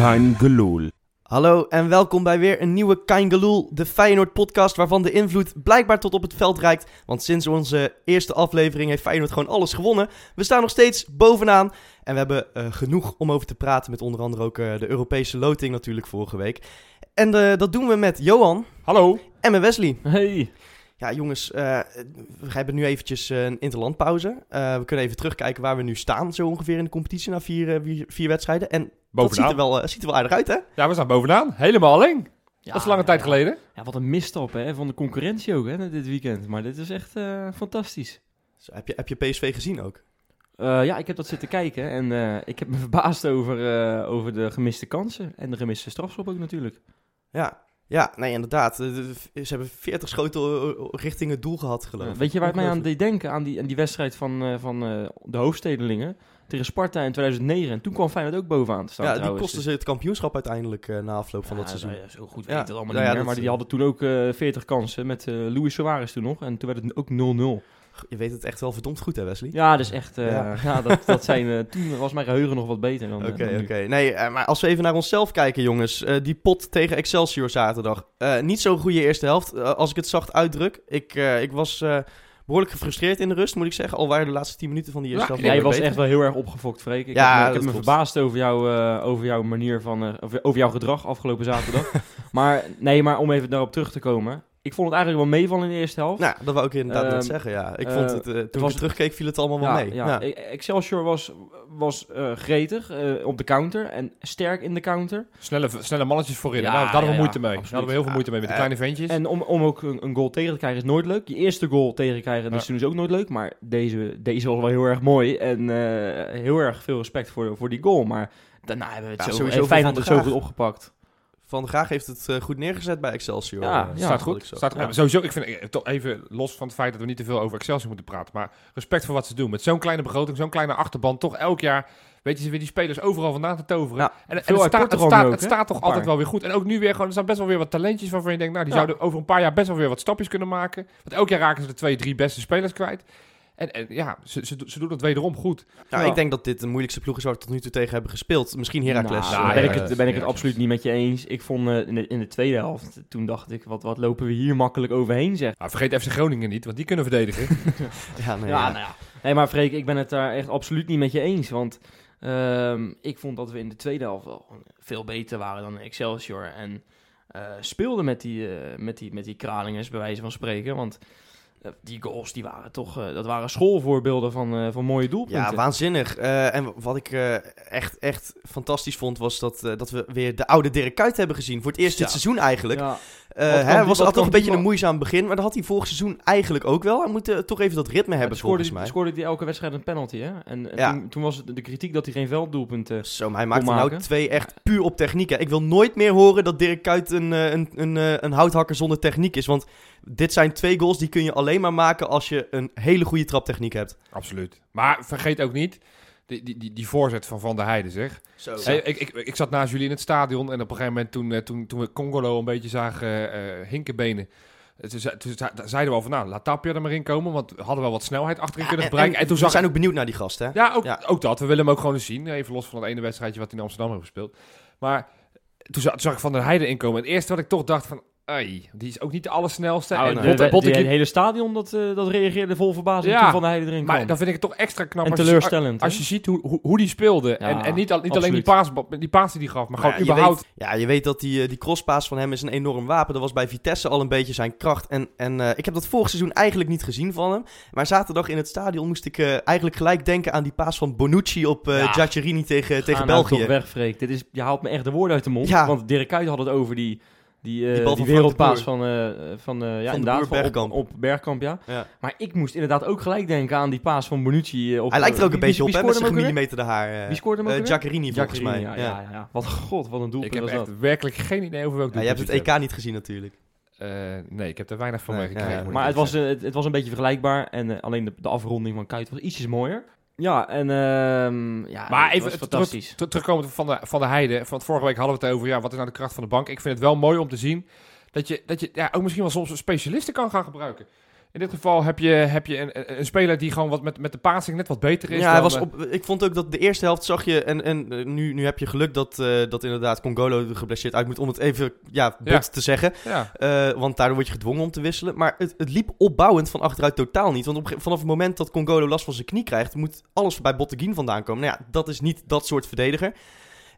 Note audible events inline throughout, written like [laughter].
Kein Geloel. Hallo en welkom bij weer een nieuwe Kaingeloel, de Feyenoord podcast waarvan de invloed blijkbaar tot op het veld reikt. Want sinds onze eerste aflevering heeft Feyenoord gewoon alles gewonnen. We staan nog steeds bovenaan en we hebben eh, genoeg om over te praten met onder andere ook eh, de Europese loting natuurlijk vorige week. En eh, dat doen we met Johan Hallo. en met Wesley. Hey. Ja jongens, eh, we hebben nu eventjes eh, een interlandpauze. Eh, we kunnen even terugkijken waar we nu staan zo ongeveer in de competitie na vier, vier, vier wedstrijden. En dat ziet Bovenaan. er, wel, ziet er wel aardig uit hè? Ja, we staan bovenaan. Helemaal alleen. Ja, dat is lange ja, tijd geleden. Ja, wat een misstap hè, van de concurrentie ook hè, dit weekend. Maar dit is echt eh, fantastisch. Zo, heb, je, heb je PSV gezien ook? Eh, ja, ik heb dat zitten kijken en eh, ik heb me verbaasd over, eh, over de gemiste kansen. En de gemiste strafschop ook natuurlijk. Ja, ja nee, inderdaad. Eh, de- de- Ze hebben 40 schoten eh, richting het doel gehad, geloof ik. Weet je waar het mij aan deed denken? Aan die, aan die wedstrijd van, eh, van eh, de hoofdstedelingen tegen Sparta in 2009. En toen kwam Feyenoord ook bovenaan te staan Ja, die kostte ze het kampioenschap uiteindelijk eh, na afloop van Ja, dat seizoen. nou ja, zo goed Ja. weet ik het allemaal ja, niet meer. dat- Maar die hadden toen ook eh 40 kansen met eh Luis Suarez toen nog. En toen werd het ook 0-0. Je weet het echt wel verdomd goed, hè, Wesley? Ja, dus echt. eh, Ja. ja. dat, dat zijn, [laughs] eh, toen was mijn geheugen nog wat beter dan. eh, Oké, oké. Nee, eh, maar als we even naar onszelf kijken, jongens. eh, die pot tegen Excelsior zaterdag. Eh, niet zo'n goede eerste helft, als ik het zacht uitdruk. Ik, eh, ik was eh, behoorlijk gefrustreerd in de rust, moet ik zeggen. Al waren de laatste 10 minuten van die eerste Ja, helft Jij wel was echt wel heel erg opgefokt, Freek. Ik Ja, heb, me- ik heb me verbaasd over, jou, eh, over jouw manier van... over, over jouw gedrag afgelopen zaterdag. [laughs] maar nee, maar om even daarop terug te komen. Ik vond het eigenlijk wel meevallen in de eerste helft. Nou, dat wou ik inderdaad net Ehm, zeggen, ja. Ik eh, vond het, eh, toen ik was- het terugkeek, viel het allemaal wel ja, mee. ja. Ja. E- Excelsior was, was eh, gretig eh, op de counter en sterk in de counter. Snelle, snelle mannetjes voorin. Ja, Nou, daar hadden we ja, moeite ja, mee. Daar hadden we heel veel moeite mee met de kleine ventjes. En om, om ook een, een goal tegen te krijgen is nooit leuk. Je eerste goal tegenkrijgen Ja. dit seizoen is ook nooit leuk. Maar deze, deze was wel heel erg mooi. En eh, heel erg veel respect voor, voor die goal. Maar daarna hebben we het Ja, zo, sowieso eh, Feyenoord voor het Van zo der goed opgepakt. Van Graag heeft het eh, goed neergezet bij Excelsior. Ja, eh, ja. Staat goed. ik. Staat, Ja. Sowieso, ik vind eh, toch even los van het feit dat we niet te veel over Excelsior moeten praten. Maar respect voor wat ze doen. Met zo'n kleine begroting, zo'n kleine achterban. Toch elk jaar weet je ze weer die spelers overal vandaan te toveren. Ja, en het, staat, het, staat, ook, het hè? staat toch altijd wel weer goed. En ook nu weer gewoon, er staan best wel weer wat talentjes waarvan je denkt, nou die Ja. zouden over een paar jaar best wel weer wat stapjes kunnen maken. Want elk jaar raken ze de twee, drie beste spelers kwijt. En, en ja, ze, ze, ze doen het wederom goed. Nou, Ja. ik denk dat dit de moeilijkste ploeg is waar we tot nu toe tegen hebben gespeeld. Misschien Heracles. Nou, daar ben, ja, ik het, ben ik het absoluut niet met je eens. Ik vond eh, in, de, in de tweede helft, toen dacht ik, wat, wat lopen we hier makkelijk overheen zeg. Nou, vergeet FC Groningen niet, want die kunnen verdedigen. [laughs] Ja, nee, Ja, ja. nou ja. Nee, maar Freek, ik ben het daar echt absoluut niet met je eens. Want ehm, ik vond dat we in de tweede helft wel gewoon veel beter waren dan Excelsior. En eh, speelden met die, eh, met, die, met die Kralingers, bij wijze van spreken. Want die goals, die waren toch, eh, dat waren schoolvoorbeelden van, eh, van mooie doelpunten. Ja, waanzinnig. Eh, en wat ik eh, echt, echt fantastisch vond, was dat, eh, dat we weer de oude Dirk Kuyt hebben gezien. Voor het eerst dit seizoen eigenlijk. Ja, Eh, die- was kan een beetje een moeizaam begin, maar dat had hij vorig seizoen eigenlijk ook wel. Hij moet eh, toch even dat ritme hebben, scoorde, volgens mij. scoorde hij elke wedstrijd een penalty, hè? En, en Ja. toen, toen was het de kritiek dat hij geen velddoelpunten... Zo, maar hij maakte nou twee echt puur op techniek. Hè. Ik wil nooit meer horen dat Dirk Kuyt een, eh, een, een, eh, een houthakker zonder techniek is. Want dit zijn twee goals die kun je alleen maar maken als je een hele goede traptechniek hebt. Absoluut. Maar vergeet ook niet, die, die, die, die voorzet van Van der Heijden zeg. Zo. Hey, ik, ik, ik zat naast jullie in het stadion en op een gegeven moment toen, eh, toen, toen we Congolo een beetje zagen eh hinkenbenen. eh, Toen, zei- toen zei- zeiden we al van, nou, laat Tapia er maar in komen, want we hadden wel wat snelheid achterin kunnen gebruiken. En, toen we zag zijn ook benieuwd naar die gast, hè? Ja, ook, Ja. ook dat. We willen hem ook gewoon eens zien. Even los van het ene wedstrijdje wat hij in Amsterdam heeft gespeeld. Maar toen zag, toen zag ik Van der Heijden inkomen. En het eerste wat ik toch dacht van, ai, die is ook niet de allersnelste. Nou, en nee. De- Botte- Botte- die- het hele stadion dat, eh, dat reageerde vol verbazing Ja, toen Van de Heide erin kwam. maar dan vind ik het toch extra knap en als je- teleurstellend. Als hè? je ziet hoe, hoe, hoe die speelde. en, en niet, al, niet alleen die paas, die paas die hij gaf, maar Maar gewoon ja, je überhaupt. weet- ja, je weet dat die, eh, die crosspaas van hem is een enorm wapen. Dat was bij Vitesse al een beetje zijn kracht. En, en eh, ik heb dat vorig seizoen eigenlijk niet gezien van hem. Maar zaterdag in het stadion moest ik eh, eigenlijk gelijk denken aan die paas van Bonucci op eh Ja. Giaccherini tegen, tegen nou België. toch weg, Freek. Dit is, je haalt me echt de woorden uit de mond. Ja. Want Dirk Kuyt had het over die, Die, eh, Die bal die van wereldpaas van, eh, van, eh, ja, de inderdaad, van op- Bergkamp. Op, Bergkamp, ja. Ja. Maar ik moest inderdaad ook gelijk denken aan die paas van Bonucci. op, Hij lijkt er ook wie- een beetje op, hè, met scoorde zijn gemillimeterde haar. eh. Wie scoorde hem ook? Giaccherini volgens mij. Ja, ja, ja. Wat god, wat een doelpunt Ik heb was dat. echt werkelijk geen idee over welk Ja, je hebt doelpunt het EK niet gezien natuurlijk. Eh, nee, ik heb er weinig van Nee, meegekregen. Maar het was, het, het was een beetje vergelijkbaar. En alleen de, de afronding van Kuit was ietsjes mooier. Ja, en ehm ja, Maar even terug- fantastisch. Ter- Terugkomend van de, van de Heide. Van vorige week hadden we het over, ja, wat is nou de kracht van de bank? Ik vind het wel mooi om te zien dat je, dat je ja, ook misschien wel soms specialisten kan gaan gebruiken. In dit geval heb je, heb je een, een- speler die gewoon wat met, met de passing net wat beter is. Ja, hij was eh, op, ik vond ook dat de eerste helft zag je... En, en eh, nu, nu heb je geluk dat, eh, dat inderdaad Congolo er geblesseerd uit moet... om het even ja, bot Ja. te zeggen. ja. Want daardoor word je gedwongen om te wisselen. Maar het, het liep opbouwend van achteruit totaal niet. Want op, vanaf het moment dat Congolo last van zijn knie krijgt... moet alles bij Botteguin vandaan komen. Nou ja, dat is niet dat soort verdediger.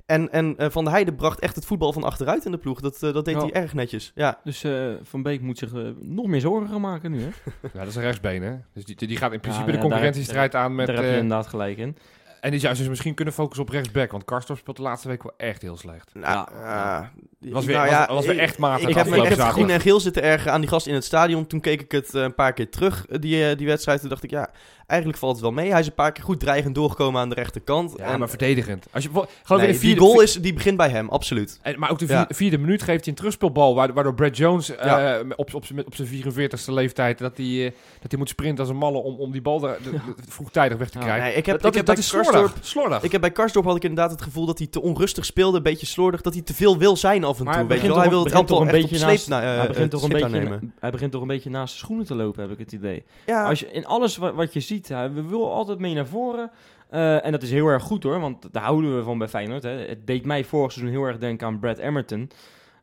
En, en eh, Van der Heijden bracht echt het voetbal van achteruit in de ploeg. Dat, eh, dat deed hij erg netjes. Ja, Dus eh, Van Beek moet zich nog meer zorgen gaan maken nu, hè? [laughs] ja, dat is een rechtsbeen, hè? Dus die, die gaat in principe Ja, de daar- concurrentiestrijd aan met... Daar heb je inderdaad gelijk in. En die zou dus misschien kunnen focussen op rechtsback. Want Karstorp speelt de laatste week wel echt heel slecht. nou, Ja. eh, Was weer, nou was, ja, was weer ik- echt matig. Ik heb echt zaterdag. groen en geel zitten ergen aan die gast in het stadion. Toen keek ik het eh, een paar keer terug, eh, die, die wedstrijd. Toen dacht ik, ja, eigenlijk valt het wel mee. Hij is een paar keer goed dreigend doorgekomen aan de rechterkant. Ja, en, maar verdedigend. Als je, geloof ik nee, de die vierde, goal is, die begint bij hem, absoluut. En, maar ook de Ja. vierde, minuut geeft hij een terugspeelbal, waardoor, Brad Jones Ja. op, op, op, op zijn 44ste leeftijd, dat hij, dat hij moet sprinten als een malle om, om die bal er, de- de- vroegtijdig weg te Ja. krijgen. Nee, ik heb, dat, ik heb dat is slordig. slordig. ik heb bij Karsdorp had ik inderdaad het gevoel dat hij te onrustig speelde, een beetje slordig, dat hij te veel wil zijn af en Maar toe. hij Weet je begint wel? Hij toch- wil het begint toch een echt op beetje sleep naast- na, eh, hij, begint toch een beetje, hij begint toch een beetje naast de schoenen te lopen, heb ik het idee. Ja, Als je, in alles wat, wat je ziet, hij we wil altijd mee naar voren. Eh, en dat is heel erg goed hoor, want daar houden we van bij Feyenoord. Hè. Het deed mij vorig seizoen heel erg denken aan Brad Emerton.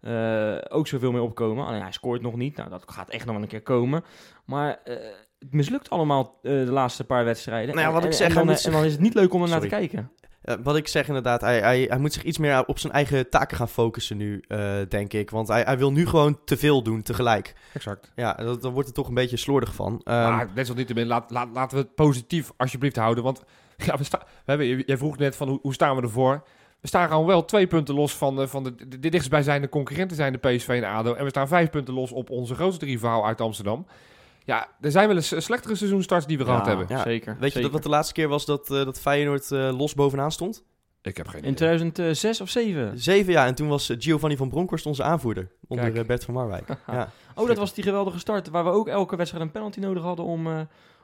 Eh, ook zoveel mee opkomen. Alleen hij scoort nog niet. Nou, dat gaat echt nog wel een keer komen. Maar eh, het mislukt allemaal eh, de laatste paar wedstrijden. Nou ja, wat en, ik zeg, en dan, en dan is het niet leuk om er naar te kijken. Eh, wat ik zeg inderdaad, hij, hij, hij moet zich iets meer op zijn eigen taken gaan focussen nu, eh, denk ik. Want hij, hij wil nu gewoon te veel doen tegelijk. Exact. Ja, dat, dan wordt het toch een beetje slordig van. Ehm, maar net zoals niet te min, laat, laat, laten we het positief alsjeblieft houden. Want [laughs] ja, we sta, we hebben, jij vroeg net van hoe, hoe staan we ervoor? We staan gewoon wel twee punten los van de, van de, de, de dichtstbijzijnde concurrenten zijn de PSV en ADO. En we staan vijf punten los op onze grootste rivaal uit Amsterdam. Ja, er zijn wel eens eh, slechtere seizoenstarts die we gehad hebben. Ja, zeker. Weet je dat wat de laatste keer was dat, eh, dat Feyenoord eh, los bovenaan stond? Ik heb geen In idee. 2006 of 7? Zeven jaar. En toen was Giovanni van Bronckhorst onze aanvoerder. Onder Kijk. eh, Bert van Marwijk. [laughs] ja. Oh, dat was die geweldige start waar we ook elke wedstrijd een penalty nodig hadden om, eh,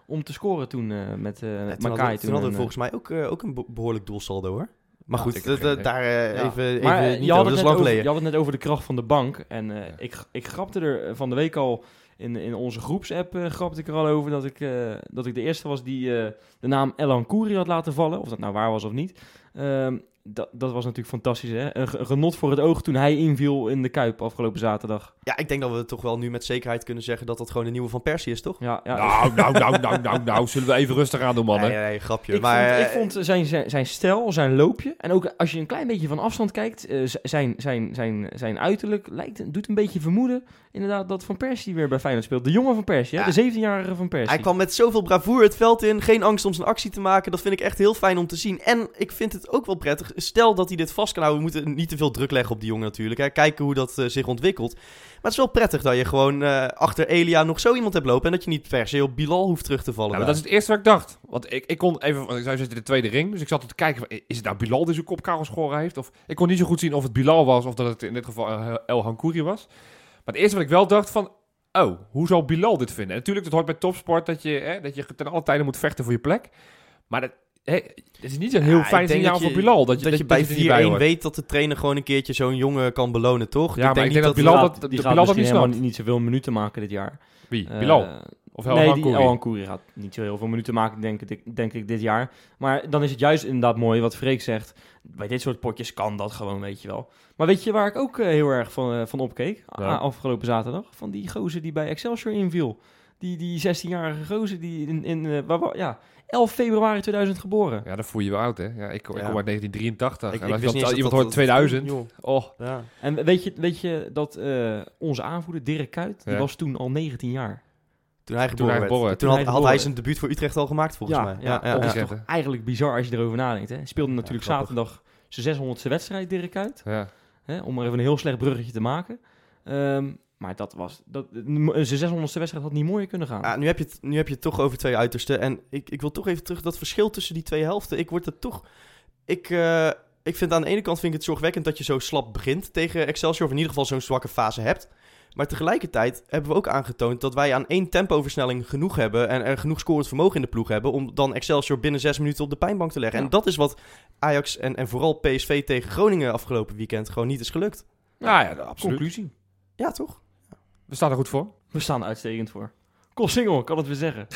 om te scoren toen eh, met eh Ja, met toen Makai. hadden, toen hadden we en, volgens mij ook, ook een be- behoorlijk doelsaldo hoor. Maar Ja, goed, dat- daar Ja. even, even Maar niet je, over. had het net over, geleden. je had het net over de kracht van de bank. En eh, Ja. ik, ik grapte er van de week al in, in onze groepsapp eh grapte ik er al over dat ik, eh, dat ik de eerste was die eh, de naam Elan Kouri had laten vallen. Of dat nou waar was of niet. Ehm, dat, dat was natuurlijk fantastisch. Hè? Een, ge- een genot voor het oog toen hij inviel in de Kuip afgelopen zaterdag. Ja, ik denk dat we toch wel nu met zekerheid kunnen zeggen dat dat gewoon de nieuwe Van Persie is, toch? Ja, ja, Nou, nou, nou, nou, nou, nou, zullen we even rustig aan doen, mannen. Nee, nee, grapje. Ik, maar, vond, ik eh, vond zijn, zijn, zijn stijl, zijn loopje... en ook als je een klein beetje van afstand kijkt... eh, zijn, zijn, zijn, zijn uiterlijk lijkt, doet een beetje vermoeden... inderdaad dat Van Persie weer bij Feyenoord speelt. De jongen Van Persie, hè? Ja. de 17-jarige Van Persie. Hij kwam met zoveel bravoure het veld in. Geen angst om zijn actie te maken. Dat vind ik echt heel fijn om te zien. En ik vind het ook wel prettig. Stel dat hij dit vast kan houden. We moeten niet te veel druk leggen op die jongen natuurlijk. Hè. Kijken hoe dat eh, zich ontwikkelt. Maar het is wel prettig dat je gewoon eh, achter Elia nog zo iemand hebt lopen. En dat je niet per se op Bilal hoeft terug te vallen. Ja, maar dat is het eerste wat ik dacht. Want ik, ik kon even, want ik zou zitten in de tweede ring, dus ik zat te kijken, van, is het nou Bilal die zijn kop karel geschoren heeft? Of, ik kon niet zo goed zien of het Bilal was of dat het in dit geval eh, El Hankouri was. Maar het eerste wat ik wel dacht van, oh, hoe zal Bilal dit vinden? En natuurlijk, dat hoort bij topsport dat je, hè, dat je ten alle tijde moet vechten voor je plek. Maar dat, het is niet een heel Ja, ik fijn signaal dat je- voor Bilal. Dat je, dat je bij er niet bij 4-1 hoort. weet dat de trainer gewoon een keertje zo'n jongen kan belonen, toch? Ja, maar ik denk dat die Bilal gaat, dat- die dat gaat Bilal dat misschien niet snapt. niet zoveel minuten maken dit jaar. Wie? Eh, Bilal? Of El nee, die? El gaat niet zo heel veel minuten maken, denk ik, denk ik, dit jaar. Maar dan is het juist inderdaad mooi wat Freek zegt. Bij dit soort potjes kan dat gewoon, weet je wel. Maar weet je waar ik ook eh, heel erg van, eh, van opkeek? Ja. A- afgelopen zaterdag? Van die gozer die bij Excelsior inviel. Die, die 16-jarige gozer die in, in eh, waar, waar- ja, 11 februari 2000 geboren. Ja, dan voel je je wel oud, hè? Ja, ik, ik Ja. kom uit 1983. Ik- en ik als wist dat- niet eens iemand dat hoort dat- 2000, Joh, oh, ja. En weet je, weet je dat eh, onze aanvoerder, Dirk Kuyt, die Ja. was toen al 19 jaar. Toen hij geboren hij werd. geboren werd. Toen Toen had, hij had hij geboren zijn debuut voor Utrecht al gemaakt, volgens mij. Ja, ja, dat ja. is toch eigenlijk bizar als je erover nadenkt. Hè? Hij speelde natuurlijk zaterdag zijn 600ste wedstrijd, Dirk Kuyt. ja. Hè? Om maar even een heel slecht bruggetje te maken. Ehm, maar dat was... Dat, zijn 600ste wedstrijd had niet mooier kunnen gaan. Ja, nu, heb je het, nu heb je het toch over twee uitersten. En ik, ik wil toch even terug dat verschil tussen die twee helften. Ik word er toch. Ik, eh, ik vind aan de ene kant vind ik het zorgwekkend dat je zo slap begint tegen Excelsior. Of in ieder geval zo'n zwakke fase hebt. Maar tegelijkertijd hebben we ook aangetoond dat wij aan één tempoversnelling genoeg hebben. En er genoeg scorend vermogen in de ploeg hebben. Om dan Excelsior binnen zes minuten op de pijnbank te leggen. Ja. En dat is wat Ajax en, en vooral PSV tegen Groningen afgelopen weekend gewoon niet is gelukt. Nou ja, absoluut. Conclusie. Ja, toch? We staan er goed voor. We staan er uitstekend voor. Kool Singel, kan het weer zeggen. [laughs]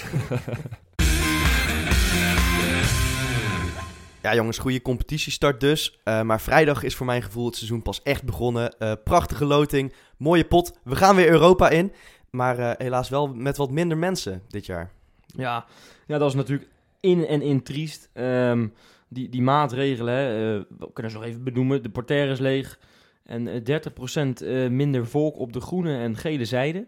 Ja, jongens, goede competitiestart dus. Eh, maar vrijdag is voor mijn gevoel het seizoen pas echt begonnen. Eh, prachtige loting, mooie pot. We gaan weer Europa in. Maar eh, helaas wel met wat minder mensen dit jaar. Ja, ja, dat is natuurlijk in en in triest. Ehm, die, die maatregelen, hè, eh, we kunnen ze nog even benoemen. De portaire is leeg. En eh, 30% eh, minder volk op de groene en gele zijde.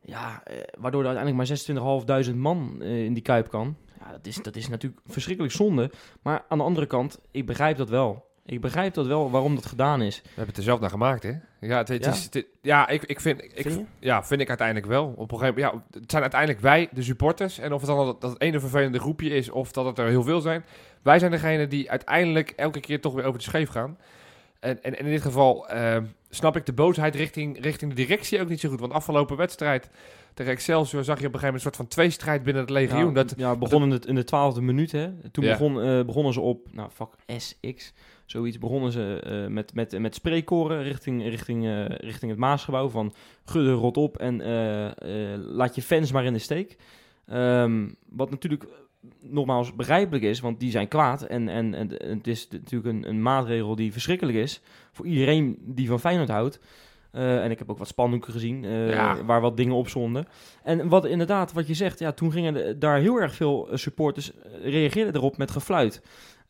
Ja, eh, waardoor er uiteindelijk maar 26.500 man eh, in die kuip kan. Ja, dat is, dat is natuurlijk verschrikkelijk zonde. Maar aan de andere kant, ik begrijp dat wel. Ik begrijp dat wel waarom dat gedaan is. We hebben het er zelf naar gemaakt, hè? Ja, het, het Ja? Is, het- ja ik, ik vind... Ik, Vind ja, vind ik uiteindelijk wel. Op een gegeven moment, ja, het zijn uiteindelijk wij, de supporters. En of het dan dat, dat het ene vervelende groepje is, of dat het er heel veel zijn. Wij zijn degene die uiteindelijk elke keer toch weer over de scheef gaan. En, en, en in dit geval eh, snap ik de boosheid richting, richting de directie ook niet zo goed. Want afgelopen wedstrijd tegen Excelsior zag je op een gegeven moment een soort van tweestrijd binnen het legioen. Ja, dat, ja, begon in de, in de twaalfde minuut. Hè. Toen Ja. begon, eh, begonnen ze op, nou, vak SX, zoiets. Begonnen ze eh, met, met, met spreekkoren richting, richting, eh, richting het Maasgebouw. Van gudde rot op en laat je fans maar in de steek. Ehm, wat natuurlijk nogmaals begrijpelijk is, want die zijn kwaad. En, en, en het is natuurlijk een, een maatregel die verschrikkelijk is voor iedereen die van Feyenoord houdt. Eh, en ik heb ook wat spandoeken gezien eh, Ja. waar wat dingen op stonden. En wat inderdaad, wat je zegt, ja, toen gingen daar heel erg veel supporters eh, reageerden erop met gefluit.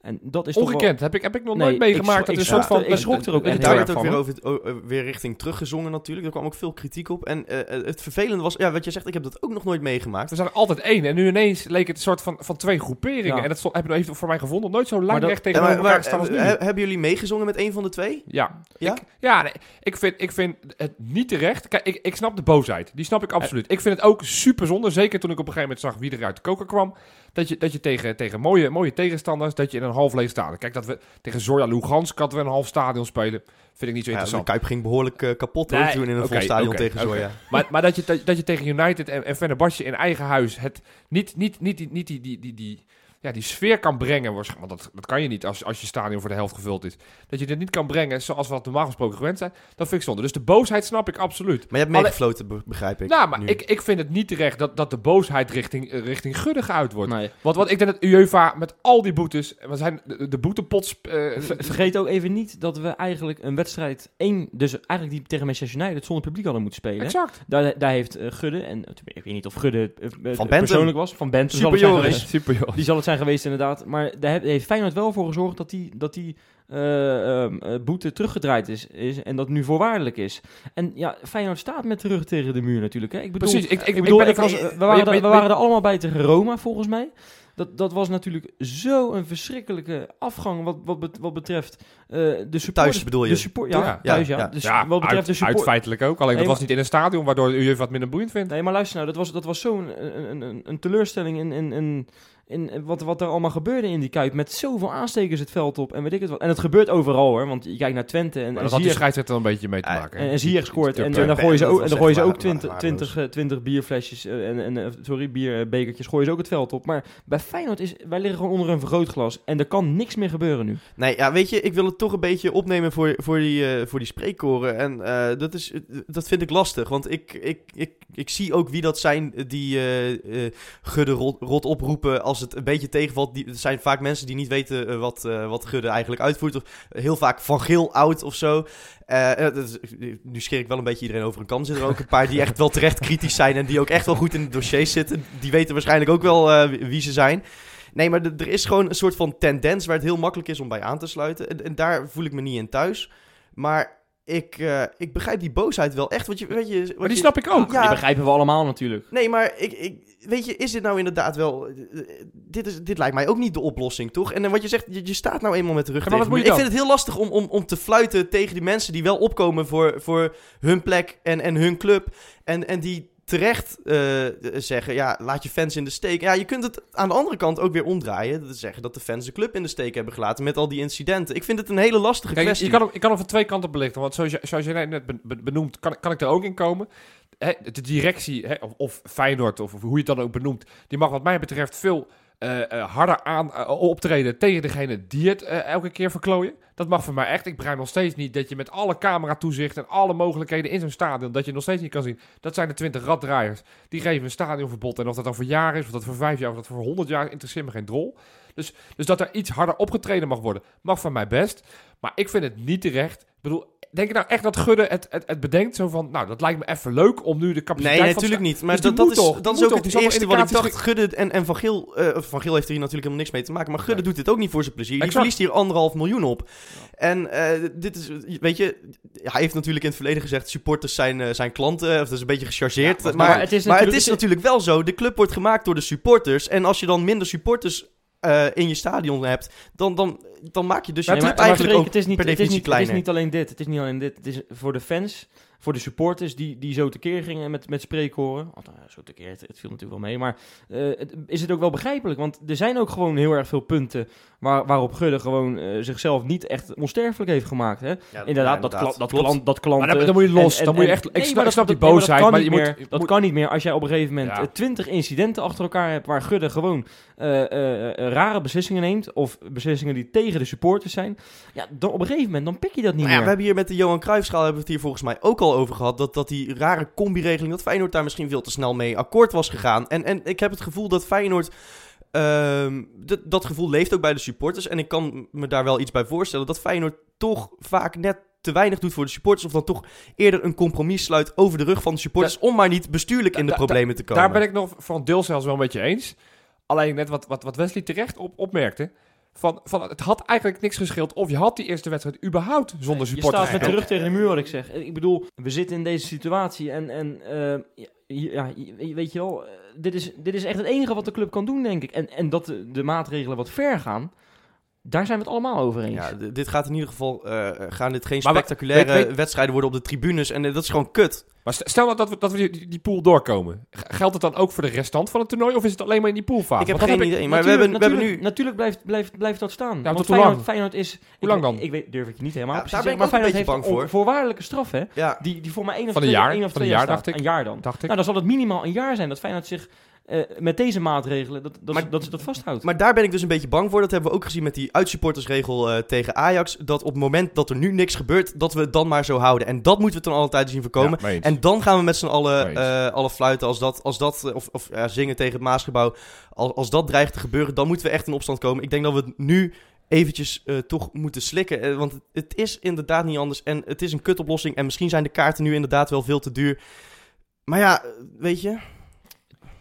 En dat is toch wel- ongekend. Heb ik, heb ik nog Nee, nooit meegemaakt. ik dat is een soort van... ik schrok er ook echt daar werd erg ook van, weer, over, weer richting teruggezongen natuurlijk. Er kwam ook veel kritiek op. En eh, eh, het vervelende was, ja, wat je zegt, ik heb dat ook nog nooit meegemaakt. We zijn er altijd één. En nu ineens leek het een soort van, van twee groeperingen. Ja. En dat stond, heb ik voor mij gevonden. Nooit zo dat- Ja, tegenover maar, elkaar maar, staan als nu. eh, he- hebben jullie meegezongen met een van de twee? Ja, Ja? Ik, ja nee, ik, vind, ik vind het niet terecht. Kijk, ik, ik snap de boosheid. Die snap ik absoluut. Ik vind het ook super zonde. Zeker toen ik op een gegeven moment zag wie er uit de koker kwam. Dat je, dat je tegen, tegen mooie, mooie tegenstanders, dat je in een half leeg stadion. Kijk, dat we tegen Zorja Lugansk hadden we een half stadion spelen. Vind ik niet zo Ja, de interessant. Kuip ging behoorlijk eh, kapot hoor, Nee, toen in een oké, vol stadion tegen. Zoya. [laughs] Maar, maar dat, je, dat, je tegen United en, en Fenerbahce in eigen huis het niet, niet, niet, niet die, die, die, die, ja, die sfeer kan brengen. Want dat, dat kan je niet als, als je stadion voor de helft gevuld is. Dat je dit niet kan brengen zoals we dat normaal gesproken gewend zijn. Dat vind ik zonde. Dus de boosheid snap ik absoluut. Maar je hebt meegefloten, be- begrijp ik. Nou, maar nu. ik, ik vind het niet terecht dat, dat de boosheid richting, eh, richting Gudde geuit wordt. Nee. Want wat ik denk dat UEFA met al die boetes, we zijn de, de boetepots... eh, Ver- vergeet ook even niet dat we eigenlijk een wedstrijd één, dus eigenlijk die tegen Manchester United zonder publiek hadden moeten spelen. exact. Daar, daar heeft eh, Gudde, en eh, ik weet niet of Gudde eh, eh, Bentum. persoonlijk was, van zal het Super zijn Joris. geweest. Super joh. Die zal het zijn geweest inderdaad. Maar daar heeft- Feyenoord wel voor gezorgd dat die, dat die eh, ehm, eh, boete teruggedraaid is, is. En dat nu voorwaardelijk is. En ja, Feyenoord staat met de rug tegen de muur natuurlijk. Hè. Ik bedoel, Precies. Ik, ik, ik bedoel, ik was, we waren, je- er, we je- waren er allemaal bij tegen Roma, volgens mij. Dat, dat was natuurlijk zo een verschrikkelijke afgang wat, wat, bet- wat betreft eh, de supporters. Thuis bedoel je? De support, ja, Ja, thuis, ja. ja. Dus ja, wat betreft uit, de support... uit feitelijk ook. Alleen Nee, dat was niet in een stadion, waardoor de UEFA wat minder boeiend vindt. Nee, maar luister nou, dat was, dat was zo'n een, een, een, een teleurstelling in, in, in, in wat, wat er allemaal gebeurde in die Kuip. Met zoveel aanstekers het veld op en weet ik het wat. En het gebeurt overal hoor, want je kijkt naar Twente en, Maar en dat had die scheidsrechter een beetje mee te Ja, maken. en, en Ziyech scoort. En, en dan gooien ze ook, en dan gooien ze ook wa- 20, wa- 20, eh, 20 bierflesjes eh, en, en eh, sorry, bierbekertjes gooien ze ook het veld op. Maar bij Feyenoord is, wij liggen gewoon onder een vergrootglas. En er kan niks meer gebeuren nu. Nee, ja, weet je, ik wil het toch een beetje opnemen voor, voor, die, eh, voor die spreekkoren. En eh, dat, is, dat vind ik lastig, want ik, ik, ik, ik zie ook wie dat zijn die eh eh, Gudde rot, rot oproepen als het een beetje tegenvalt. Die, het zijn vaak mensen die niet weten eh, wat, eh, wat Gudde eigenlijk uitvoert. Of heel vaak Van Geel oud of zo. Eh, eh, nu scheer ik wel een beetje iedereen over een. Er zitten er ook een paar die echt wel terecht kritisch zijn en die ook echt wel goed in de dossiers zitten. Die weten waarschijnlijk ook wel eh, wie- ze zijn. Nee, maar er is gewoon een soort van tendens waar het heel makkelijk is om bij aan te sluiten. En, en daar voel ik me niet in thuis. Maar ik, eh, ik begrijp die boosheid wel echt. Wat je, weet je, wat Maar die je- snap ik ook. Ja. Die begrijpen we allemaal natuurlijk. Nee, maar ik, ik, weet je, is dit nou inderdaad wel... eh, dit, is, dit lijkt mij ook niet de oplossing, toch? En dan wat je zegt, je, je staat nou eenmaal met de rug Ja, maar tegen wat de moet je muur. Ik vind het heel lastig om, om, om te fluiten tegen die mensen die wel opkomen voor, voor hun plek en, en hun club. En, en die terecht eh, zeggen, ja, laat je fans in de steek. Ja, je kunt het aan de andere kant ook weer omdraaien. Dat zeggen dat de fans de club in de steek hebben gelaten met al die incidenten. Ik vind het een hele lastige Kijk, kwestie. je kan, je kan hem van twee kanten belichten. Want zoals, zoals jij net be- be- benoemt, kan, kan ik er ook in komen. De directie, of, of Feyenoord, of, hoe je het dan ook benoemt... die mag wat mij betreft veel harder aan eh, optreden tegen degene die het eh, elke keer verklooien. Dat mag voor mij echt. Ik begrijp nog steeds niet dat je met alle cameratoezicht... en alle mogelijkheden in zo'n stadion... dat je nog steeds niet kan zien. Dat zijn de twintig raddraaiers. Die geven een stadionverbod. En of dat dan voor jaar is, of dat voor vijf jaar... of dat voor honderd jaar, interesseert me geen drol. Dus, dus dat er iets harder opgetreden mag worden, mag van mij best. Maar ik vind het niet terecht. Ik bedoel, denk je nou echt dat Gudde het, het, het bedenkt? Zo van, nou, dat lijkt me even leuk om nu de capaciteit Nee, van... natuurlijk niet. Maar Dus dat, dat is, toch? dat is ook toch? het eerste wat ik dacht. Gudde en, en Van Geel... eh, Van Geel heeft er hier natuurlijk helemaal niks mee te maken. Maar Gudde Nee. doet dit ook niet voor zijn plezier. Exact. verliest hier anderhalf miljoen op. En eh, dit is... Weet je... Hij heeft natuurlijk in het verleden gezegd... Supporters zijn, eh, zijn klanten. Of dat is een beetje gechargeerd. Ja, maar- maar, het is maar het natuurlijk- is natuurlijk wel zo. De club wordt gemaakt door de supporters. En als je dan minder supporters... eh, in je stadion hebt, dan, dan, dan maak je dus je Nee, club maar- maar eigenlijk ook het is niet, per het is definitie niet, het is niet alleen dit. Het is niet alleen dit. Het is voor de fans, voor de supporters die, die zo tekeer gingen met, met spreekhoren. Oh, nou, zo tekeer, het, het viel natuurlijk wel mee. Maar eh, het, is het ook wel begrijpelijk? Want er zijn ook gewoon heel erg veel punten waar, waarop Gudde gewoon eh, zichzelf niet echt onsterfelijk heeft gemaakt. Hè? Ja, inderdaad, ja, dat, kla- dat, klant, dat klanten... Maar dan, dan moet je los. en- en- dan moet je echt... Ik nee, snap, ik snap dat- die nee, maar dat boosheid, kan maar je meer. moet... Dat moet- kan niet meer als jij op een gegeven moment Ja. eh, twintig incidenten achter elkaar hebt waar Gudde gewoon rare beslissingen neemt of beslissingen die tegen de supporters zijn. Ja, dan op een gegeven moment dan pik je dat niet ja, we meer. hebben hier met de Johan Cruijffschaal hebben we het hier volgens mij ook al over gehad. Dat, dat die rare combi-regeling, dat Feyenoord daar misschien veel te snel mee akkoord was gegaan. En, en ik heb het gevoel dat Feyenoord... ehm, dat, dat gevoel leeft ook bij de supporters. En ik kan me daar wel iets bij voorstellen. Dat Feyenoord toch vaak net te weinig doet voor de supporters. Of dan toch eerder een compromis sluit over de rug van de supporters. om maar niet bestuurlijk in de problemen te komen. Daar ben ik nog van deel zelfs wel een beetje eens. Alleen net wat, wat, wat Wesley terecht op, opmerkte. Van, van, het had eigenlijk niks gescheeld of je had die eerste wedstrijd überhaupt zonder Je supporters. staat met de gespeeld. rug tegen de muur, wat ik zeg. Ik bedoel, we zitten in deze situatie en, en eh, ja, ja, je- weet je wel, eh, dit is, dit is echt het enige wat de club kan doen, denk ik. En, en dat de, de maatregelen wat ver gaan, daar zijn we het allemaal over eens. Ja, dit gaat in ieder geval... eh, gaan dit geen Maar spectaculaire weet- weet- wedstrijden worden op de tribunes. En dat is gewoon kut. Maar st- stel nou dat we, dat we die, die pool doorkomen. Geldt het dan ook voor de restant van het toernooi of is het alleen maar in die poolfase? Ik heb geen ik- idee. Maar we hebben, we hebben natuurlijk, nu... Natuurlijk blijft, blijft, blijft dat staan. tot Want hoe lang? Feyenoord, Feyenoord is... Hoe lang dan? Ik weet, durf ik niet helemaal Ja, precies daar te ben zeggen. ik Maar een Feyenoord heeft een bang voor. voorwaardelijke straf, hè? Ja, Die, die voor mij één of Van een twee, jaar? één of Van twee een jaar, jaar dacht ik. Een jaar dan. Dacht ik. Nou, dan zal het minimaal een jaar zijn dat Feyenoord zich eh, met deze maatregelen, dat, dat, Maar- dat ze dat vasthoudt. Maar daar ben ik dus een beetje bang voor. Dat hebben we ook gezien met die uitsupportersregel eh, tegen Ajax. Dat op het moment dat er nu niks gebeurt, dat we het dan maar zo houden. En dat moeten we ten alle tijde zien voorkomen. Ja, en dan gaan we met z'n allen, eh, alle fluiten als dat, als dat of, of ja, zingen tegen het Maasgebouw. Als, als dat dreigt te gebeuren, dan moeten we echt in opstand komen. Ik denk dat we het nu eventjes eh, toch moeten slikken. want het, het is inderdaad niet anders. En het is een kutoplossing. En misschien zijn de kaarten nu inderdaad wel veel te duur. Maar ja, weet je...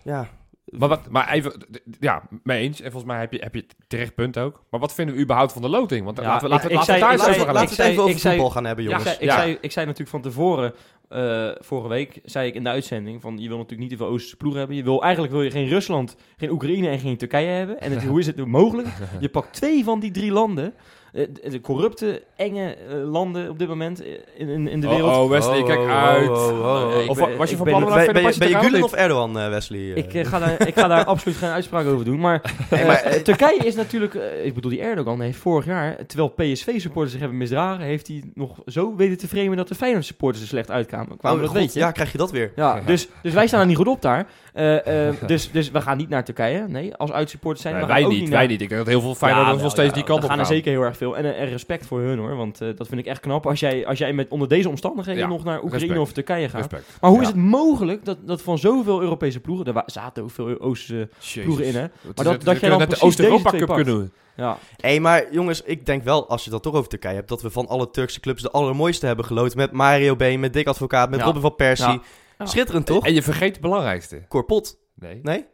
Ja, Maar, wat, maar even, ja, mee eens. En volgens mij heb je, heb je terecht punt ook. Maar wat vinden we überhaupt van de loting? Want Ja, laten we, laten, ik- we- laten we zei- het daar eens over gaan laten we het even over ik zei- voetbal gaan hebben, Ja, jongens. ik, zei, ik, Ja. zei, ik zei natuurlijk van tevoren, eh, vorige week, zei ik in de uitzending, van je wil natuurlijk niet te veel Oosterse ploegen hebben. Je wil, eigenlijk wil je geen Rusland, geen Oekraïne en geen Turkije hebben. En het, [laughs] hoe is het nu mogelijk? Je pakt twee van die drie landen, eh, de, de corrupte, enge eh, landen op dit moment eh, in, in, in de wereld. Oh, oh, Wesley, kijk Oh, oh, uit. oh, oh, oh. Of ben- was je van plan om Ben, naar ben, ben je? Gulen of of Erdogan, eh, Wesley? eh? Ik, eh, ga daar, ik ga daar [laughs] absoluut geen uitspraak over doen. Maar, eh, maar, eh, [laughs] Turkije is natuurlijk... eh, ik bedoel, die Erdogan heeft vorig jaar... Terwijl PSV-supporters zich hebben misdragen... heeft hij nog zo weten te framen... dat de Feyenoord-supporters er slecht uitkwamen. Kwamen, Oh, dat weet je. Ja, krijg je dat weer. Ja, dus, dus wij staan er niet goed op daar. Eh, eh, dus, dus we gaan niet naar Turkije. Nee, als uitsupporters zijn. Nee, we gaan wij ook niet, naar- wij niet. Ik denk dat heel veel Feyenoorders Ja, nog steeds ja, die kant we op gaan gaan. er zeker heel erg veel. En, eh, en respect voor hun hoor. Want eh, dat vind ik echt knap. Als jij, als jij met, onder deze omstandigheden Ja, nog naar Oekraïne respect. of Turkije gaat. Respect. Maar hoe Ja. is het mogelijk dat, dat van zoveel Europese ploegen... Er zaten ook veel Oosterse ploegen in hè. Maar dat- dat jij dan net de Oost-Europa Cup kunnen doen. Ja, Hé, maar jongens, ik denk wel, als je dat toch over Turkije hebt, dat we van alle Turkse clubs de allermooiste hebben geloten. Met Mario Been, met Dick Advocaat, met Ja. Robin van Persie. Ja. Ja. Schitterend, toch? En je vergeet het belangrijkste. Korpot. Nee. Nee?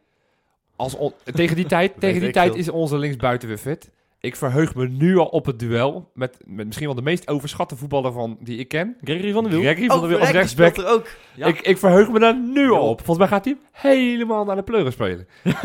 Als on- tegen die tijd, [laughs] tegen die tijd is onze linksbuiten weer fit. Ik verheug me nu al op het duel met, met misschien wel de meest overschatte voetballer van, die ik ken. Gregory van der Wiel. Gregory van der Wiel als rechtsback. er ook. Ja. Ik, ik verheug me daar nu al op. Volgens mij gaat hij helemaal naar de pleuren spelen. [laughs]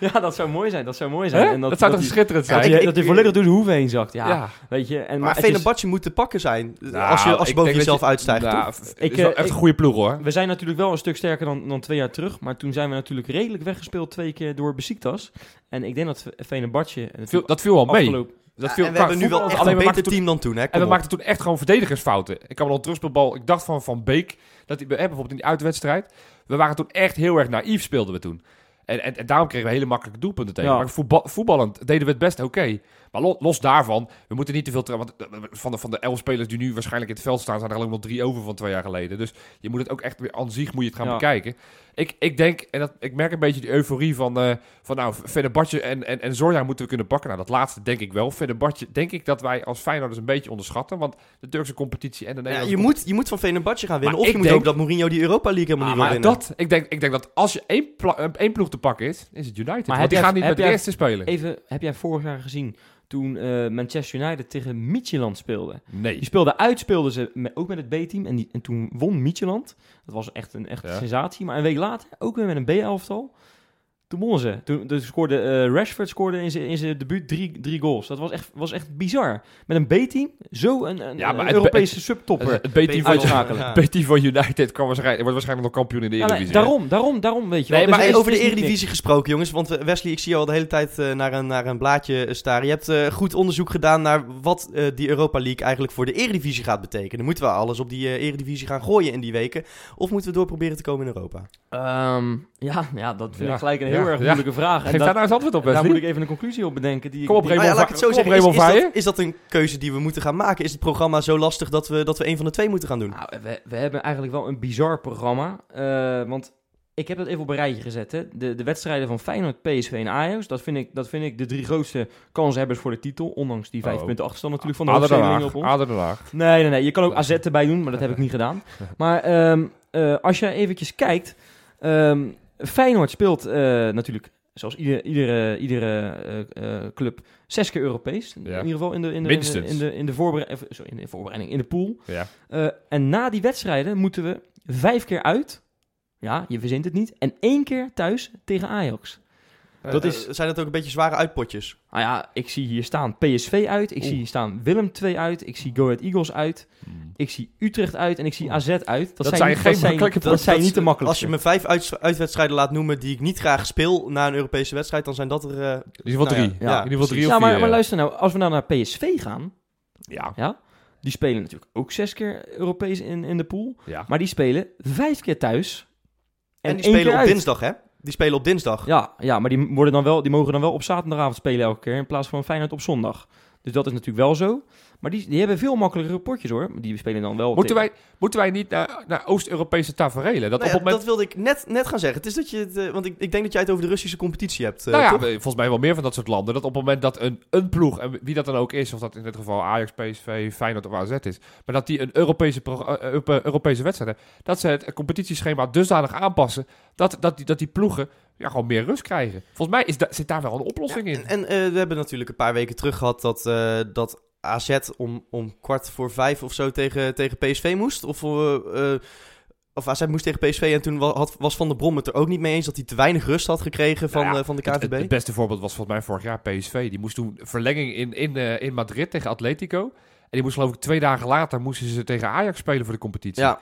Ja, dat zou mooi zijn. Dat zou mooi zijn. Hè? En dat, zou toch schitterend Ja, zijn? dat, ik- hij, dat hij volledig door de hoeven heen zakt. Ja, Ja. weet je. En, Maar is- Venebatje moet te pakken zijn. Nou, als je, als je boven jezelf je- uitstijgt, nou, Ik, is wel eh, echt ik- een goede ploeg hoor. we zijn natuurlijk wel een stuk sterker dan, dan twee jaar terug. Maar toen zijn we natuurlijk redelijk weggespeeld twee keer door Besiktas. En ik denk dat Venebatje... en het Viel- dat viel wel mee. afgelopen- Dat Ja, viel, en we qua hebben nu wel voetbal- echt alleen een beter toen- team dan toen, hè? En we op. maakten toen echt gewoon verdedigersfouten. Ik kan me nog terugspeelbal. Ik dacht van Van Beek. Dat hij, eh, bijvoorbeeld in die uitwedstrijd. We waren toen echt heel erg naïef speelden we toen. En, en, en daarom kregen we hele makkelijke doelpunten tegen. Ja. Maar voetbal, voetballend deden we het best oké. Maar lo- los daarvan, we moeten niet te veel... Want eh, van de, van de elf spelers die nu waarschijnlijk in het veld staan... zijn er alleen nog drie over van twee jaar geleden. Dus je moet het ook echt weer aan zich moet je het gaan Ja. bekijken. Ik, ik denk, en dat, ik merk een beetje die euforie van... eh van nou, Fenerbahce en, en, en Zorja moeten we kunnen pakken. Nou, dat laatste denk ik wel. Fenerbahce denk ik dat wij als Feyenoorders een beetje onderschatten. Want de Turkse competitie en de Ja, Nederlandse je, moet, je moet van Venebatje gaan winnen. Maar of je ik moet denk- ook dat Mourinho die Europa League helemaal Ah, niet wil maar winnen. dat, ik, denk, ik denk dat als je één, pla- één ploeg te pakken is, is het United. Maar want die jij- gaan niet met de eerste spelen. Even, heb jij vorig jaar gezien toen eh, Manchester United tegen Midtjylland speelde? Nee. Die speelden uit, speelden ze met, ook met het B-team. En, die- en toen won Midtjylland. Dat was echt een echte Ja. sensatie. Maar een week later, ook weer met een B-elftal. Toen wonnen ze. Toen, toen scoorde eh, Rashford scoorde in zijn in zijn debuut drie, drie goals. Dat was echt, was echt bizar. Met een B-team, zo een, een, Ja, maar een het- Europese het- subtopper. Het B-team van, uitschakelen. [laughs] Ja. B-team van United kan waarschijnlijk, wordt waarschijnlijk nog kampioen in de Ja, nee, Eredivisie. hè? daarom, daarom, daarom weet je Nee, wel. maar Dus er over de er Eredivisie gesproken, jongens. Want eh, Wesley, ik zie je al de hele tijd eh, naar, een, naar een blaadje staren. Je hebt eh, goed onderzoek gedaan naar wat eh, die Europa League eigenlijk voor de Eredivisie gaat betekenen. Moeten we alles op die Eredivisie gaan gooien in die weken? Of moeten we door proberen te komen in Europa? Ehm, ja, ja, dat vind Ja, ik gelijk een ja, heel erg ja. moeilijke vraag. En Geef dat- daar nou eens antwoord op, daar Wesley. moet ik even een conclusie op bedenken. Die Kom op, Raymond. Nou zo zeggen. Is, is, dat, is dat een keuze die we moeten gaan maken? Is het programma zo lastig dat we, dat we een van de twee moeten gaan doen? Nou, we, we hebben eigenlijk wel een bizar programma. eh, want ik heb het even op een rijtje gezet. Hè. De, de wedstrijden van Feyenoord, PSV en Ajax. Dat vind, ik, dat vind ik de drie grootste kanshebbers voor de titel. Ondanks die vijf Oh. punten achterstand natuurlijk van de Haag. op ons. Ader Den Haag. Nee, nee, nee. Je kan ook AZ erbij doen, maar dat heb ik niet gedaan. [laughs] Maar ehm, eh, als je eventjes kijkt. ehm, Feyenoord speelt eh, natuurlijk, zoals ieder, iedere, iedere eh, eh, club, zes keer Europees. Ja. In ieder geval in de, in de, in de, in de, voorbereiding, sorry, in de voorbereiding, in de pool. Ja. En na die wedstrijden moeten we vijf keer uit. Ja, je verzint het niet. En één keer thuis tegen Ajax. Dat Eh, is- eh, zijn dat ook een beetje zware uitpotjes? Nou ja, ik zie hier staan PSV uit. Ik Oeh. zie hier staan Willem 2 uit. Ik zie Go Ahead Eagles uit. Ik zie Utrecht uit en ik zie. AZ uit. Dat, zijn zijn, geen dat zijn, makkelijke dat zijn niet de Als makkelijkste. je me vijf uit, uitwedstrijden laat noemen die ik niet graag speel na een Europese wedstrijd, dan zijn dat er... eh, In ieder geval Nou ja, drie. ja, in ieder geval drie of vier. maar, maar luister nou. Als we nou naar PSV gaan. Ja. Ja, die spelen natuurlijk ook zes keer Europees in, in de pool. ja. Maar die spelen vijf keer thuis. En, en die één spelen keer op uit. dinsdag, hè? Die spelen op dinsdag. Ja, ja maar die, worden dan wel, die mogen dan wel op zaterdagavond spelen elke keer. In plaats van Feyenoord op zondag. Dus dat is natuurlijk wel zo. Maar die, die hebben veel makkelijkere potjes hoor. Die spelen dan wel Moeten, tegen- wij, moeten wij niet naar, naar Oost-Europese taferelen? Dat Nou op ja, het moment... Dat wilde ik net, net gaan zeggen. Het is dat je het, eh, want ik, ik denk dat jij het over de Russische competitie hebt. eh, nou ja, toch? volgens mij wel meer van dat soort landen. Dat op het moment dat een, een ploeg, en wie dat dan ook is, of dat in dit geval Ajax, PSV, Feyenoord of AZ is, maar dat die een Europese, pro- eh, Europe- Europese wedstrijd hebben, dat ze het competitieschema dusdanig aanpassen, dat, dat, die, dat die ploegen ja, gewoon meer rust krijgen. Volgens mij is da- zit daar wel een oplossing in. En, en eh, we hebben natuurlijk een paar weken terug gehad dat, eh, dat AZ om, om kwart voor vijf of zo tegen, tegen PSV moest. Of, eh, of AZ moest tegen PSV en toen had, was Van der Brom het er ook niet mee eens dat hij te weinig rust had gekregen van, Nou ja, eh, van de KVB. het, het beste voorbeeld was volgens mij vorig jaar PSV. Die moest toen verlenging in, in, in Madrid tegen Atletico. En die moest geloof ik twee dagen later moesten ze tegen Ajax spelen voor de competitie. ja,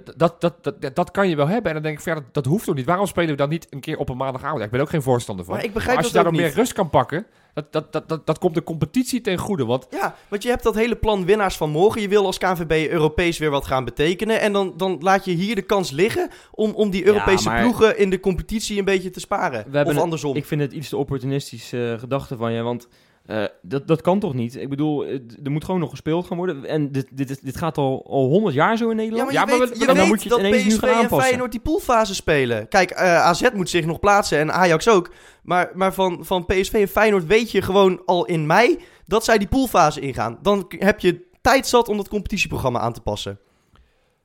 Dat, dat, dat, dat, dat kan je wel hebben. En dan denk ik, ja, dat, dat hoeft toch niet. Waarom spelen we dan niet een keer op een maandagavond? Ja, ik ben ook geen voorstander van. maar ik Maar begrijp als je dat daar ook nog niet. meer rust kan pakken, dat, dat, dat, dat, dat komt de competitie ten goede. Want Ja, want je hebt dat hele plan winnaars van morgen. Je wil als KNVB Europees weer wat gaan betekenen. En dan, dan laat je hier de kans liggen om, om die Europese maar- ploegen in de competitie een beetje te sparen. We of het- andersom. Ik vind het iets te opportunistisch eh, gedachte van je, want eh, dat, dat kan toch niet? Ik bedoel, er moet gewoon nog gespeeld gaan worden. En dit, dit, is- dit gaat al, al 100 jaar zo in Ja, Nederland. Ja, maar weet, we- je dan weet moet je het dat nu PSV gaan en aanpassen. Feyenoord die poolfase spelen. Kijk, eh, AZ moet zich nog plaatsen en Ajax ook. Maar, maar van, van PSV en Feyenoord weet je gewoon al in mei dat zij die poolfase ingaan. Dan heb je tijd zat om dat competitieprogramma aan te passen.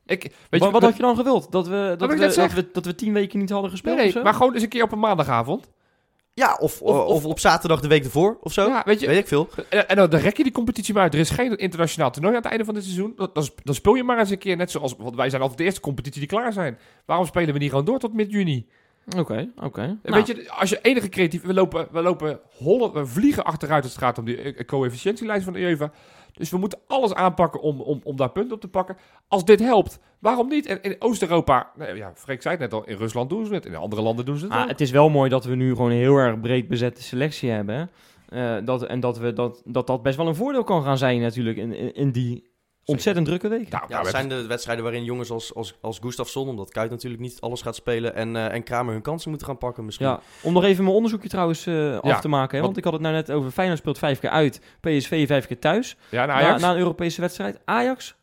ik, weet wat, je, wat had je dan gewild? Dat we, dat, ik we, dat, we, dat we tien weken niet hadden gespeeld nee, maar gewoon eens een keer op een maandagavond. Ja, of, of, Of- op zaterdag de week ervoor of zo. Ja, weet je, Weet ik veel. En, en dan, rek je die competitie maar uit. Er is geen internationaal toernooi aan het einde van dit seizoen. Dan, dan sp- dan speel je maar eens een keer net zoals... Want wij zijn altijd de eerste competitie die klaar zijn. Waarom spelen we niet gewoon door tot mid-juni? Oké, oké. En Nou, Weet je, als je enige creatief... We lopen, we lopen hollen, we vliegen achteruit als het gaat om die eh, coëfficiëntielijst van de UEFA. Dus we moeten alles aanpakken om, om, om daar punten op te pakken. Als dit helpt, waarom niet? En in Oost-Europa, nou ja, Freek zei het net al, in Rusland doen ze het. In andere landen doen ze het Ah, het is wel mooi dat we nu gewoon een heel erg breed bezette selectie hebben. Eh, dat, en dat, we, dat, dat dat best wel een voordeel kan gaan zijn natuurlijk in, in, in die ontzettend drukke week. Nou, Ja, nou, dat we zijn de wedstrijden waarin jongens als, als, als Gustafsson, omdat Kuit natuurlijk niet alles gaat spelen, en, eh, en Kramer hun kansen moeten gaan pakken misschien. Ja, om nog even mijn onderzoekje trouwens eh, af Ja, te maken. Hè, want- ik had het nou net over Feyenoord speelt vijf keer uit, PSV vijf keer thuis. ja, Na, een Europese wedstrijd. Ajax?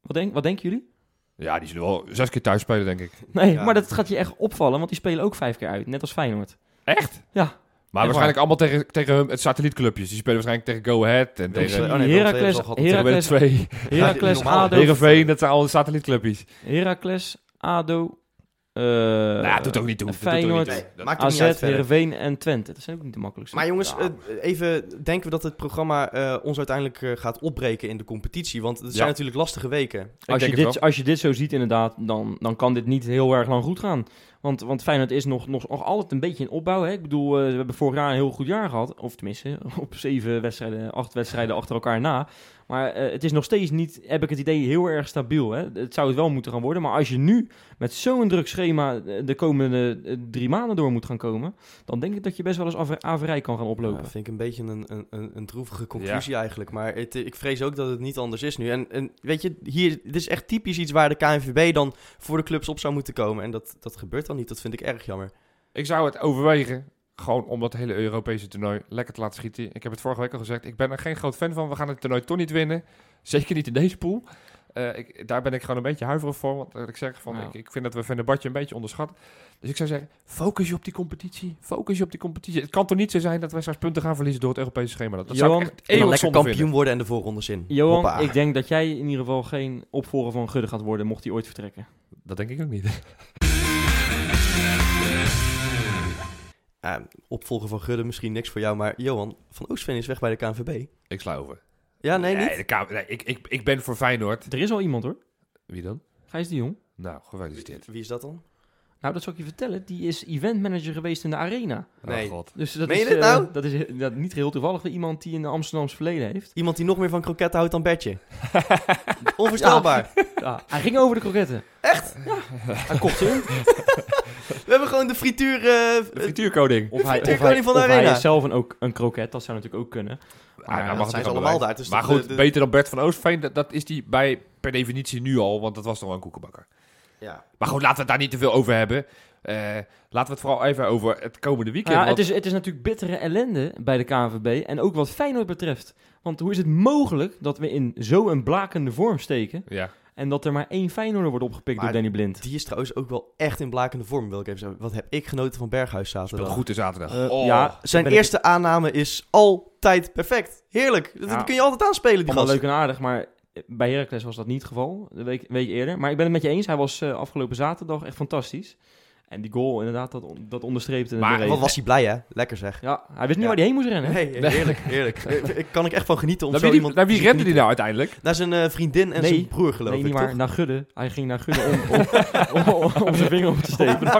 Wat, denk, wat denken jullie? Ja, die zullen wel zes keer thuis spelen, denk ik. Nee, Ja. maar dat gaat je echt opvallen, want die spelen ook vijf keer uit, net als Feyenoord. Echt? Ja. Maar waarschijnlijk allemaal tegen, tegen hun- het satellietclubjes. Die spelen waarschijnlijk tegen Go Ahead en tegen oh nee, Heracles, Heracles, ADO, Heerenveen, dat zijn al de satellietclubjes. Heracles, ADO, eh nou ja, doet ook niet toe. Dat doet ook niet Feyenoord, toe. Nee, Dat- maakt ook niet AZ. Heerenveen en Twente. Dat zijn ook niet de makkelijkste. Maar jongens, Ja. eh, even denken we dat het programma eh, ons uiteindelijk eh, gaat opbreken in de competitie? Want het zijn natuurlijk lastige weken. als, je dit, als je dit zo ziet inderdaad, dan, dan kan dit niet heel erg lang goed gaan. Want, want Feyenoord is nog, nog, nog altijd een beetje in opbouw. Hè? Ik bedoel, eh, we hebben vorig jaar een heel goed jaar gehad. Of tenminste, [laughs] op zeven wedstrijden, acht wedstrijden achter elkaar na. Maar eh, het is nog steeds niet, heb ik het idee, heel erg stabiel. Hè? Het zou het wel moeten gaan worden. Maar als je nu met zo'n druk schema eh, de komende eh, drie maanden door moet gaan komen... dan denk ik dat je best wel eens aver- averij kan gaan oplopen. Dat vind ik een beetje een, een, een, een droevige conclusie eigenlijk. Maar het, ik vrees ook dat het niet anders is nu. En, en weet je, hier, dit is echt typisch iets waar de KNVB dan voor de clubs op zou moeten komen. En dat, dat gebeurt dan niet. Dat vind ik erg jammer. Ik zou het overwegen, gewoon om dat hele Europese toernooi lekker te laten schieten. Ik heb het vorige week al gezegd, ik ben er geen groot fan van. We gaan het toernooi toch niet winnen. [laughs] Zeker niet in deze pool. Eh, ik, daar ben ik gewoon een beetje huiverig voor. Want eh, ik zeg van, Ja. ik, ik vind dat we Fenerbahce een beetje onderschatten. Dus ik zou zeggen, focus je op die competitie. Focus je op die competitie. Het kan toch niet zo zijn dat wij straks punten gaan verliezen door het Europese schema. Dat, dat zou Johan, ik echt En dan eeuwig lekker kampioen vinden. worden en de voorrondes in. Johan, Hoppa. ik denk dat jij in ieder geval geen opvolger van Gudde gaat worden... mocht hij ooit vertrekken. Dat denk ik ook niet. [laughs] Eh, opvolger van Gudde, misschien niks voor jou. Maar Johan van Oostveen is weg bij de KNVB. ik sla over. Ja, nee, niet? de K- nee, ik, ik, ik ben voor Feyenoord. Er is al iemand hoor. Wie dan? Gijs de Jong. Nou, gefeliciteerd. Wie is dat dan? Nou, dat zal ik je vertellen. Die is eventmanager geweest in de arena. Nee. Oh, god. Dus dat Meen je is, dit eh, nou? dat is dat niet geheel toevallig voor iemand die een Amsterdams verleden heeft. Iemand die nog meer van kroketten houdt dan Bertje. [laughs] Onvoorstelbaar. Ja, hij ging over de kroketten. Echt? Ja. [laughs] Hij kocht ze in. We hebben gewoon de frituur... eh, De frituurcoding. Of hij, of Frituurkoning hij, van de of hij arena. is zelf een, ook een kroket. Dat zou natuurlijk ook kunnen. Ah, Maar nou dat mag het zijn ze allemaal daar. Is maar goed, de- de- beter dan Bert van Oostveen, dat, dat is die bij per definitie nu al, want dat was toch wel een koekenbakker. Ja. Maar goed, laten we het daar niet te veel over hebben. Eh, laten we het vooral even over het komende weekend. Ja, het, is, het is natuurlijk bittere ellende bij de KNVB. En ook wat Feyenoord betreft. Want hoe is het mogelijk dat we in zo'n blakende vorm steken... ja. en dat er maar één Feyenoorder wordt opgepikt Maar door Danny Blind? Die is trouwens ook wel echt in blakende vorm, wil ik even zeggen. Wat heb ik genoten van Berghuis Speelt zaterdag. goed in zaterdag. Eh, oh. ja, Zijn ik- eerste aanname is altijd perfect. Heerlijk. Dat, Ja. kun je altijd aanspelen, die Allemaal gast. leuk en aardig, maar bij Heracles was dat niet het geval, de week, week eerder. Maar ik ben het met je eens, hij was eh, afgelopen zaterdag echt fantastisch. En die goal, inderdaad, dat, on- dat onderstreepte het Maar Wat was hij blij, hè? Lekker zeg. Ja, hij wist niet Ja. waar hij heen moest rennen. Nee, heerlijk, heerlijk. [laughs] Eh, kan ik echt van genieten om naar zo wie, die- iemand naar wie rende die nou uiteindelijk? Naar zijn eh, vriendin en Nee. zijn broer, geloof nee, ik, niet maar naar Gudde. Hij ging naar Gudde om, om, [laughs] om, om zijn vinger op te steken. [laughs]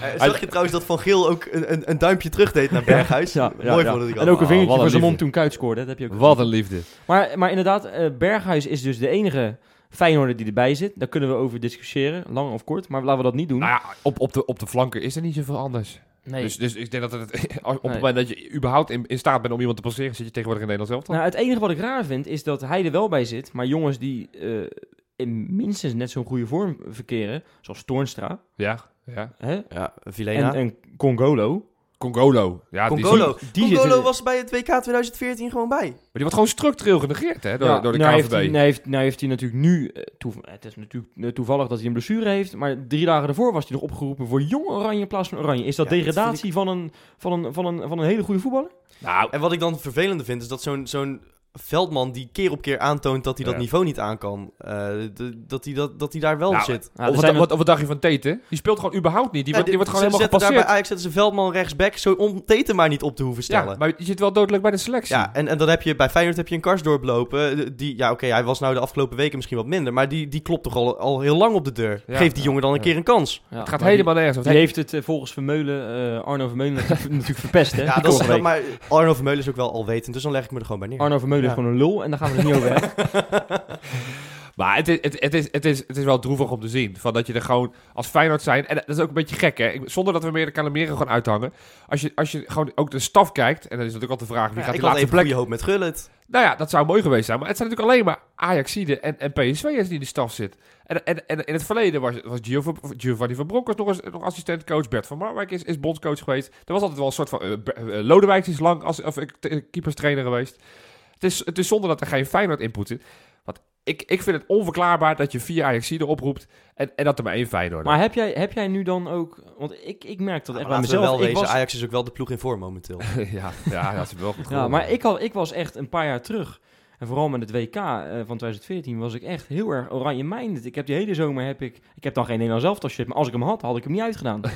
Eh, zag je trouwens dat Van Geel ook een, een, een duimpje terug deed naar Berghuis? Ja, ja, Mooi ja. vond ik En ook een Oh, vingertje voor zijn mond toen Kuit scoorde. Dat heb je ook Wat een liefde. Maar, maar inderdaad, eh, Berghuis is dus de enige Feyenoorder die erbij zit. Daar kunnen we over discussiëren, lang of kort. Maar laten we dat niet doen. Nou ja, op, op, de, op de flanken is er niet zoveel anders. nee. Dus, dus ik denk dat het, [laughs] als- op Nee. het moment dat je überhaupt in, in staat bent om iemand te passeren, zit je tegenwoordig in Nederland zelf. Nou, het enige wat ik raar vind is dat hij er wel bij zit, maar jongens die eh, in minstens net zo'n goede vorm verkeren, zoals Toornstra Ja, ja. Ja, hè? En, Vilena. en Congolo, Congolo. Ja, die, Congolo. die Congolo was bij het WK 2014 gewoon bij. maar die wordt gewoon structureel genegeerd hè, door, Ja, door de nou KNVB. Heeft hij, nou, heeft, nou heeft hij natuurlijk nu, eh, toe- het is natuurlijk eh, toevallig dat hij een blessure heeft, maar drie dagen daarvoor was hij nog opgeroepen voor jong Oranje in plaats van Oranje. Is dat Ja, dat degradatie van, een, van, een, van, een, van een hele goede voetballer? Nou, En wat ik dan vervelende vind, is dat zo'n zo'n Veldman die keer op keer aantoont dat hij dat Ja. niveau niet aan kan. Eh, dat, hij dat, dat hij daar wel Nou, zit. Ja, er of, wat, wat, of wat dacht je van Teten? Die speelt gewoon überhaupt niet. Die, wordt, die wordt gewoon Ze helemaal zetten daar bij gepasseerd. Ajax zetten ze Veldman rechtsback zo om Teten maar niet op te hoeven stellen. Ja, maar je zit wel dodelijk bij de selectie. Ja, en, en dan heb je bij Feyenoord heb je een Karsdorp lopen. eh, Die, ja, oké, hij was nou de afgelopen weken misschien wat minder. Maar die, die klopt toch al, al heel lang op de deur. Ja. Geef die jongen dan een Ja. keer een kans. Ja, het gaat helemaal nergens. Die, die heeft het eh, volgens Vermeulen, eh, Arno Vermeulen, natuurlijk verpest, hè? Ja, dat is, maar Arno Vermeulen is ook wel alwetend, dus dan leg ik me er gewoon bij neer. Arno Vermeulen Gewoon een lul en daar gaan we het niet over hebben. [laughs] Maar het is, het, het, is, het, is, het is wel droevig om te zien. Van dat je er gewoon als Feyenoord zijn. En dat is ook een beetje gek, hè? Ik- Zonder dat we meer de Calimeren gaan uithangen. Als je, als je gewoon ook de staf kijkt. En dan is natuurlijk altijd de vraag wie Ja, gaat ik die laatste even plek. goede hoop met Gullit. Nou ja, dat zou mooi geweest zijn. Maar het zijn natuurlijk alleen maar Ajaxide en, en PSV'ers die in de staf zit. En, en, en in het verleden was, was Giov- Giovanni van Bronckhorst nog, eens, nog assistentcoach. Bert van Marwijk is, is bondscoach geweest. Er was altijd wel een soort van... eh, eh, Lodewijk is lang als, of, keeperstrainer geweest. Het is, het is zonder dat er geen Feyenoord input zit. Want ik, ik vind het onverklaarbaar dat je vier Ajaxide oproept... En, en dat er maar één Feyenoord Maar heb jij, heb jij nu dan ook... Want ik, ik merk dat echt bij we mezelf. wel ik wezen, was, Ajax is ook wel de ploeg in vorm momenteel. [laughs] ja, ja, dat is wel goed ja, maar ik, al, ik was echt een paar jaar terug... En vooral met het WK eh, van 2014 was ik echt heel erg oranje-minded. Ik heb die hele zomer heb ik... Ik heb dan geen Nederlands elftal shit, maar als ik hem had, had ik hem niet uitgedaan. [laughs]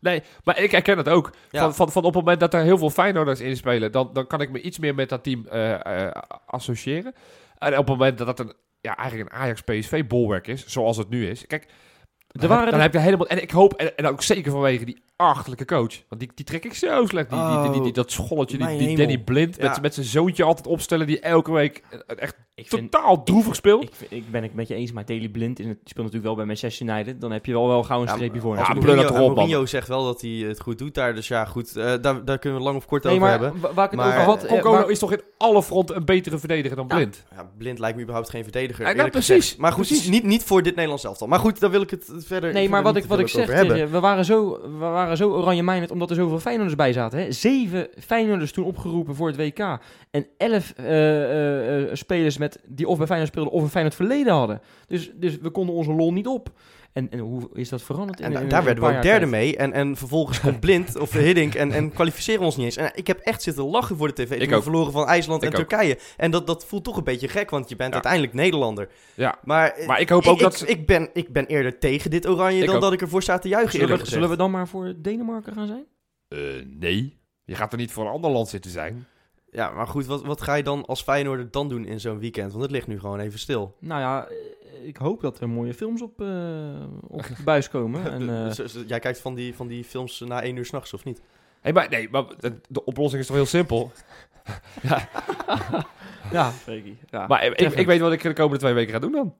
Nee, maar ik herken het ook. Ja. Van, van, van op het moment dat er heel veel Feyenoorders in spelen, dan, dan kan ik me iets meer met dat team eh, eh, associëren. En op het moment dat dat een, ja, eigenlijk een Ajax-PSV-bolwerk is, zoals het nu is. Kijk, dan, waren dan er- heb je helemaal... En ik hoop, en, en ook zeker vanwege die achterlijke coach. Want die, die trek ik zo slecht. Die, die, die, die- die- dat scholletje, die, die. Danny Blind, Ja. met, met zijn zoontje altijd opstellen, die elke week eh, echt Ik vind, totaal droevig speelt. ik, vind- ik ben het met je eens, maar Daley Blind het- die speelt natuurlijk wel bij Manchester United. Dan heb je wel, wel gauw een Ja, streepje voor. Ja, Mourinho. Mourinho zegt wel dat hij het goed doet daar. Dus ja, goed, eh, daar, daar kunnen we lang of kort Nee, over maar hebben. wa- waar ik het Maar- over had... eh, is toch in alle fronten een betere verdediger dan Ja. Blind? Ja, Blind lijkt me überhaupt geen verdediger. Ja, nou, precies. Maar goed. Niet, niet voor dit Nederlands elftal. Maar goed, dan wil ik het verder Nee, maar wat ik, wat ik zeg, tegen je, we waren zo, we waren zo oranje-minded omdat er zoveel Feyenoorders bij zaten. Hè? Zeven Feyenoorders toen opgeroepen voor het WK. En elf eh, eh, eh, spelers met, die of bij Feyenoord speelden of een Feyenoord verleden hadden. Dus, dus we konden onze lol niet op. En, en hoe is dat veranderd? in- En da- in- in daar werden we ook derde tijd? mee. En, en vervolgens komt Blind of Hiddink en, en kwalificeren we ons niet eens. En ik heb echt zitten lachen voor de tv. Ik ook. verloren van IJsland Ik en ook. Turkije. En dat, dat voelt toch een beetje gek, want je bent Ja. uiteindelijk Nederlander. Ja. Maar, Maar ik hoop ook ik, dat ik, ze- ik, ben, ik ben eerder tegen dit oranje Ik dan ook. dat ik ervoor sta te juichen, we, zullen we dan maar voor Denemarken gaan zijn? Eh, nee. Je gaat er niet voor een ander land zitten zijn. Ja, maar goed, wat, wat ga je dan als Feyenoorder dan doen in zo'n weekend? Want het ligt nu gewoon even stil. Nou ja, eh, ik hoop dat er mooie films op, eh, op de buis komen. [laughs] En, eh, Zo- zo- jij kijkt van die, van die films na één uur s'nachts, of niet? Hey, maar nee, maar de, de oplossing is toch heel simpel. [laughs] ja. [laughs] Ja. Maar ik, ik weet wat ik de komende twee weken ga doen dan.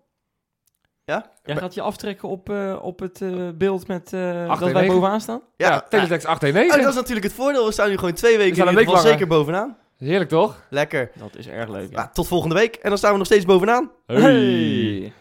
Jij gaat je aftrekken op, eh, op het eh, beeld met eh, Acht dat wij bovenaan staan? Ja, Ja, Teletext 819. Oh, dat is natuurlijk het voordeel. We staan nu gewoon twee weken staan in een ieder week zeker bovenaan. Heerlijk toch? Lekker. Dat is erg leuk. Ja, tot volgende week. En dan staan we nog steeds bovenaan. Hey.